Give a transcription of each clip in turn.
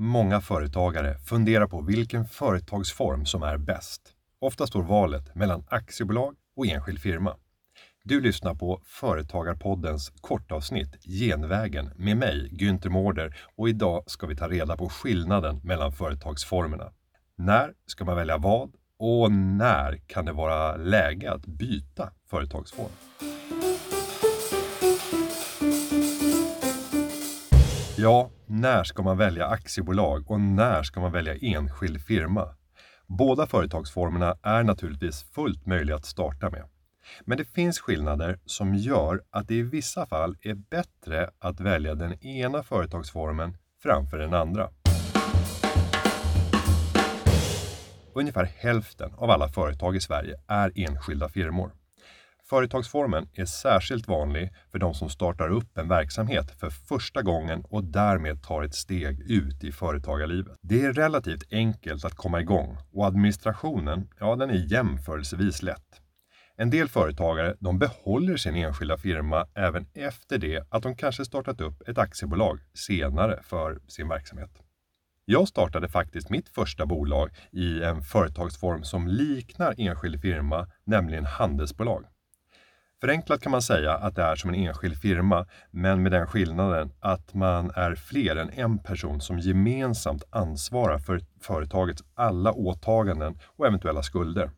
Många företagare funderar på vilken företagsform som är bäst. Ofta står valet mellan aktiebolag och enskild firma. Du lyssnar på Företagarpoddens kortavsnitt Genvägen med mig, Günther Mårder och idag ska vi ta reda på skillnaden mellan företagsformerna. När ska man välja vad och när kan det vara läge att byta företagsform? Ja, när ska man välja aktiebolag och när ska man välja enskild firma? Båda företagsformerna är naturligtvis fullt möjliga att starta med. Men det finns skillnader som gör att det i vissa fall är bättre att välja den ena företagsformen framför den andra. Ungefär hälften av alla företag i Sverige är enskilda firmor. Företagsformen är särskilt vanlig för de som startar upp en verksamhet för första gången och därmed tar ett steg ut i företagarlivet. Det är relativt enkelt att komma igång och administrationen, ja den är jämförelsevis lätt. En del företagare de behåller sin enskilda firma även efter det att de kanske startat upp ett aktiebolag senare för sin verksamhet. Jag startade faktiskt mitt första bolag i en företagsform som liknar enskild firma, nämligen handelsbolag. Förenklat kan man säga att det är som en enskild firma, men med den skillnaden att man är fler än en person som gemensamt ansvarar för företagets alla åtaganden och eventuella skulder.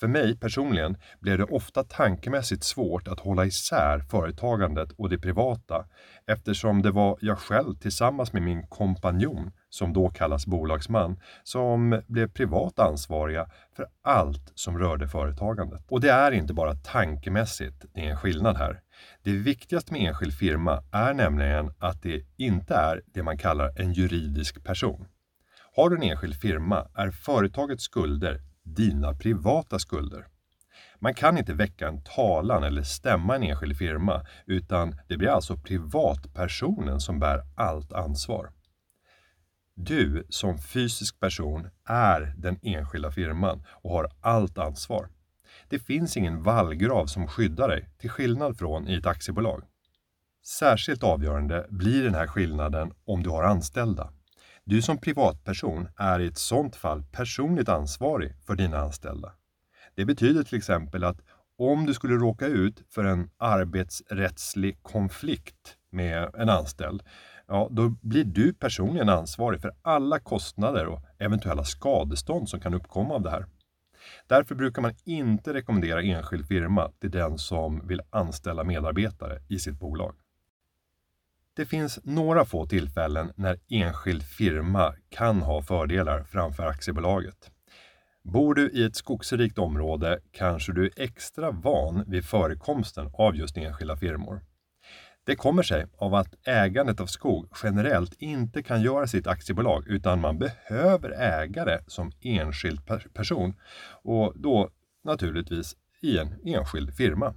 För mig personligen blev det ofta tankemässigt svårt att hålla isär företagandet och det privata eftersom det var jag själv tillsammans med min kompanjon, som då kallas bolagsman, som blev privat ansvariga för allt som rörde företagandet. Och det är inte bara tankemässigt det är en skillnad här. Det viktigaste med enskild firma är nämligen att det inte är det man kallar en juridisk person. Har du en enskild firma är företagets skulder dina privata skulder. Man kan inte väcka en talan eller stämma en enskild firma, utan det blir alltså privatpersonen som bär allt ansvar. Du som fysisk person är den enskilda firman och har allt ansvar. Det finns ingen vallgrav som skyddar dig, till skillnad från i ett aktiebolag. Särskilt avgörande blir den här skillnaden om du har anställda. Du som privatperson är i ett sådant fall personligt ansvarig för dina anställda. Det betyder till exempel att om du skulle råka ut för en arbetsrättslig konflikt med en anställd, ja, då blir du personligen ansvarig för alla kostnader och eventuella skadestånd som kan uppkomma av det här. Därför brukar man inte rekommendera enskild firma till den som vill anställa medarbetare i sitt bolag. Det finns några få tillfällen när enskild firma kan ha fördelar framför aktiebolaget. Bor du i ett skogsrikt område kanske du är extra van vid förekomsten av just enskilda firmor. Det kommer sig av att ägandet av skog generellt inte kan göras i ett aktiebolag utan man behöver ägare som enskild person och då naturligtvis i en enskild firma.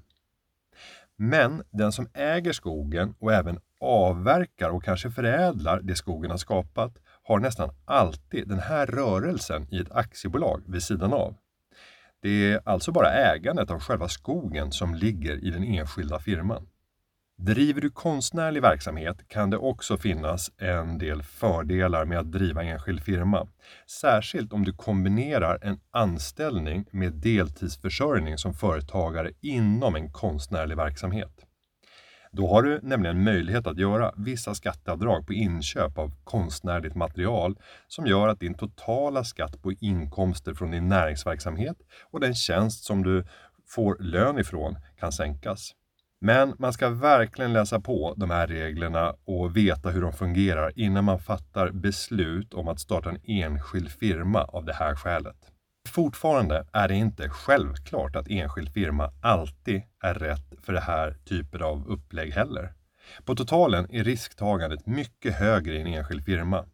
Men den som äger skogen och även avverkar och kanske förädlar det skogen har skapat har nästan alltid den här rörelsen i ett aktiebolag vid sidan av. Det är alltså bara ägandet av själva skogen som ligger i den enskilda firman. Driver du konstnärlig verksamhet kan det också finnas en del fördelar med att driva enskild firma. Särskilt om du kombinerar en anställning med deltidsförsörjning som företagare inom en konstnärlig verksamhet. Då har du nämligen möjlighet att göra vissa skatteavdrag på inköp av konstnärligt material som gör att din totala skatt på inkomster från din näringsverksamhet och den tjänst som du får lön ifrån kan sänkas. Men man ska verkligen läsa på de här reglerna och veta hur de fungerar innan man fattar beslut om att starta en enskild firma av det här skälet. Fortfarande är det inte självklart att enskild firma alltid är rätt för det här typen av upplägg heller. På totalen är risktagandet mycket högre i en enskild firma.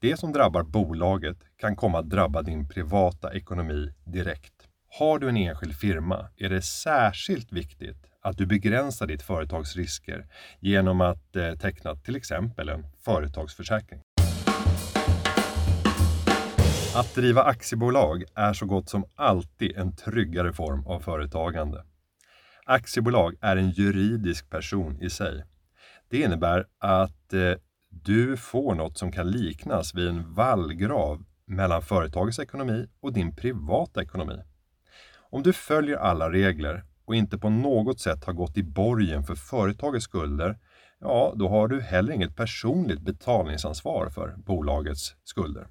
Det som drabbar bolaget kan komma att drabba din privata ekonomi direkt. Har du en enskild firma är det särskilt viktigt att du begränsar ditt företags risker genom att eh, teckna till exempel en företagsförsäkring. Att driva aktiebolag är så gott som alltid en tryggare form av företagande. Aktiebolag är en juridisk person i sig. Det innebär att eh, Du får något som kan liknas vid en vallgrav mellan företagets ekonomi och din privata ekonomi. Om du följer alla regler och inte på något sätt har gått i borgen för företagets skulder, ja, då har du heller inget personligt betalningsansvar för bolagets skulder.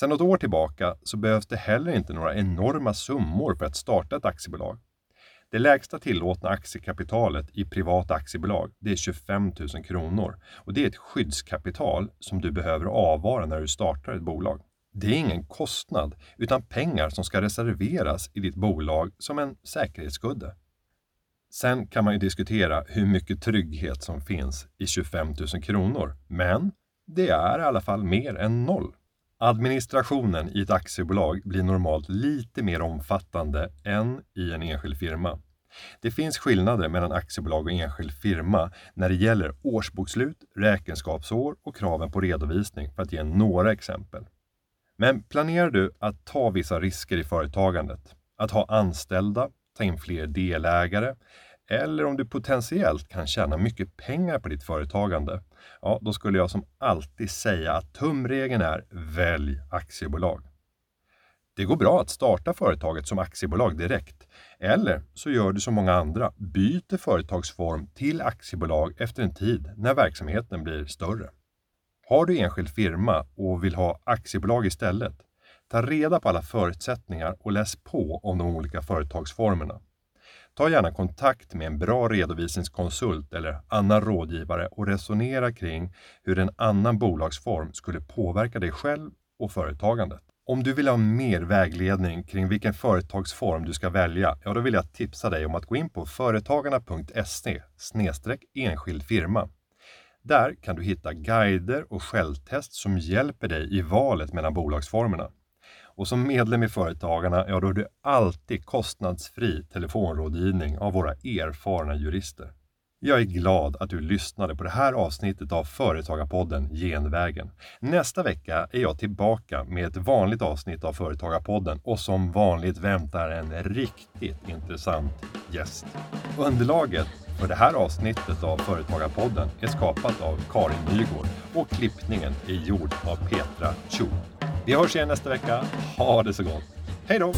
Sedan något år tillbaka så behövs det heller inte några enorma summor för att starta ett aktiebolag. Det lägsta tillåtna aktiekapitalet i privata aktiebolag det är 25 000 kronor och det är ett skyddskapital som du behöver avvara när du startar ett bolag. Det är ingen kostnad utan pengar som ska reserveras i ditt bolag som en säkerhetskudde. Sen kan man ju diskutera hur mycket trygghet som finns i 25 000 kronor, men det är i alla fall mer än noll. Administrationen i ett aktiebolag blir normalt lite mer omfattande än i en enskild firma. Det finns skillnader mellan aktiebolag och enskild firma när det gäller årsbokslut, räkenskapsår och kraven på redovisning för att ge några exempel. Men planerar du att ta vissa risker i företagandet, att ha anställda, ta in fler delägare eller om du potentiellt kan tjäna mycket pengar på ditt företagande, ja, då skulle jag som alltid säga att tumregeln är välj aktiebolag. Det går bra att starta företaget som aktiebolag direkt, eller så gör du som många andra, byter företagsform till aktiebolag efter en tid när verksamheten blir större. Har du enskild firma och vill ha aktiebolag istället, ta reda på alla förutsättningar och läs på om de olika företagsformerna. Ta gärna kontakt med en bra redovisningskonsult eller annan rådgivare och resonera kring hur en annan bolagsform skulle påverka dig själv och företagandet. Om du vill ha mer vägledning kring vilken företagsform du ska välja, ja då vill jag tipsa dig om att gå in på företagarna.se enskild firma. Där kan du hitta guider och självtest som hjälper dig i valet mellan bolagsformerna. Och som medlem i Företagarna, ja då är det alltid kostnadsfri telefonrådgivning av våra erfarna jurister. Jag är glad att du lyssnade på det här avsnittet av Företagarpodden Genvägen. Nästa vecka är jag tillbaka med ett vanligt avsnitt av Företagarpodden och som vanligt väntar en riktigt intressant gäst. Underlaget för det här avsnittet av Företagarpodden är skapat av Karin Nygård och klippningen är gjord av Petra Chu. Vi hörs igen nästa vecka. Ha det så gott. Hej då!